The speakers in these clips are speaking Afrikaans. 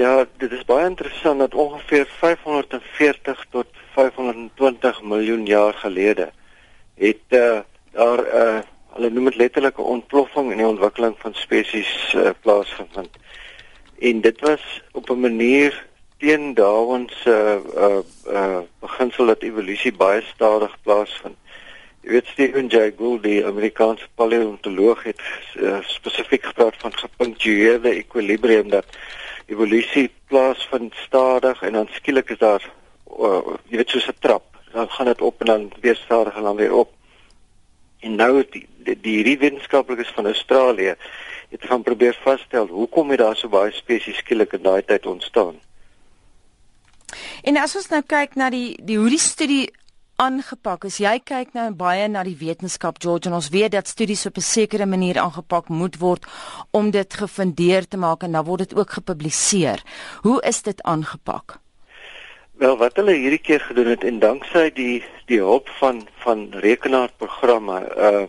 Ja, dit is baie interessant dat ongeveer 540 tot 520 miljoen jaar gelede het uh, daar 'n uh, hulle noem dit letterlik 'n ontploffing in die ontwikkeling van spesies uh, plaasgevind. En dit was op 'n manier teen Darwin se uh, uh, uh, beginsel dat evolusie baie stadig plaasvind. Jy weet Stephen Jay Gould, die Amerikaanse paleontoloog het uh, spesifiek gepraat van gepunktueerde ekwilibrium dat evolusie plaasvind stadig en dan skielik is daar uh, jy weet soos 'n trap, dan gaan dit op en dan weer stadig en dan weer op. En nou die die, die wetenskaplikes van Australië het gaan probeer vasstel hoekom het daar so baie spesies skielik in daai tyd ontstaan. En as ons nou kyk na die die hoe die studie aangepak is, jy kyk nou baie na die wetenskap George en ons weet dat studies op 'n sekere manier aangepak moet word om dit gefundeer te maak en dan word dit ook gepubliseer. Hoe is dit aangepak? Wel wat hulle hierdie keer gedoen het en danksy die die hulp van van rekenaarprogramme uh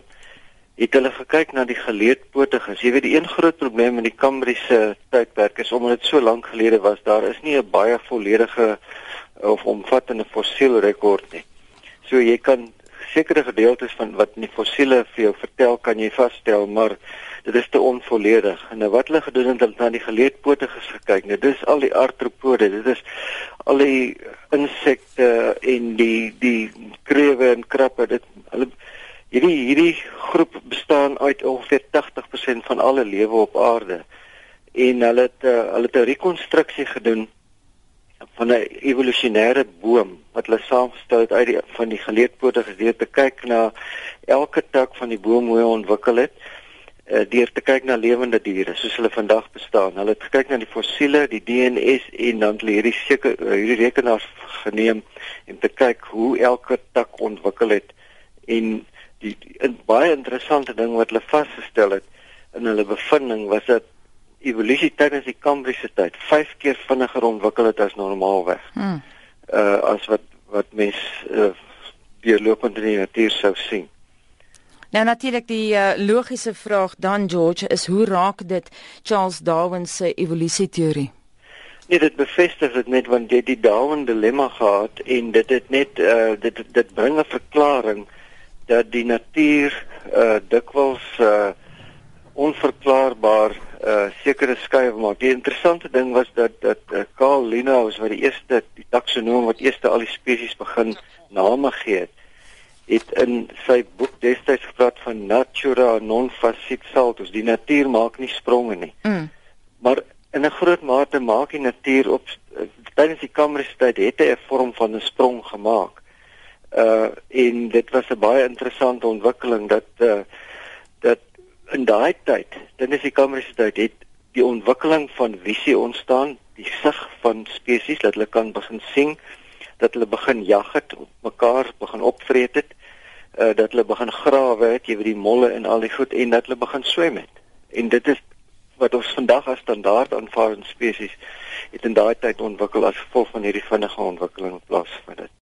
het hulle gekyk na die geleedpotiges. Jy weet die een groot probleem in die Kambriese tydperk is omdat dit so lank gelede was, daar is nie 'n baie volledige of omvattende fossielrekord nie. So jy kan sekere gedeeltes van wat in die fossiele vir jou vertel kan jy vasstel, maar dit is te onvolledig. En nou wat hulle gedoen het, hulle het na die geleedpotiges gekyk. Nou dis al die artropode, dit is al die insekte en die die krewe en krappe. Dit hulle Hierdie hierdie groep bestaan uit ongeveer 80% van alle lewe op aarde. En hulle het uh, hulle het 'n rekonstruksie gedoen van 'n evolusionêre boom wat hulle saamgestel het uit die van die geleedpote gedeelte te kyk na elke tak van die boom hoe hy ontwikkel het uh, deur te kyk na lewende diere soos hulle vandag bestaan. Hulle het gekyk na die fossiele, die DNS en dan hulle hierdie seker hierdie rekenaars geneem en te kyk hoe elke tak ontwikkel het en die, die in baie interessante ding wat hulle vasgestel het in hulle bevinding was dat evolusie tydens die Kambriese tyd 5 keer vinniger ontwikkel het as normaalweg. Hmm. Uh as wat wat mens uh deurlopend in die natuur sou sien. Nou natuurlik die uh, logiese vraag dan George is hoe raak dit Charles Darwin se evolusie teorie? Nee, dit bevestig dit net want jy die Darwin dilemma gehad en dit het net uh dit dit bring 'n verklaring dat die natuur uh dikwels uh onverklaarbaar uh sekere skuwe maak. Die interessante ding was dat dat uh, Carl Linnaeus wat die eerste die taksonoom wat eerste al die spesies begin name gee het, het in sy boek destyds gepraat van natura non facit saltus. Die natuur maak nie spronge nie. Mm. Maar in 'n groot mate maak die natuur op tydens die Kambriese tyd het hy 'n vorm van 'n sprong gemaak uh en dit was 'n baie interessante ontwikkeling dat uh in daai tyd, dan is die Kambriese tyd het die ontwikkeling van visie ontstaan, die sig van spesies dat hulle kan begin sien, dat hulle begin jag het, mekaar begin opvreet het, uh dat hulle begin grawe het, jy weet die molle en al die goed en dat hulle begin swem het. En dit is wat ons vandag as standaard aanvaar in spesies het in daai tyd ontwikkel as gevolg van hierdie vinnige ontwikkeling plaasvind.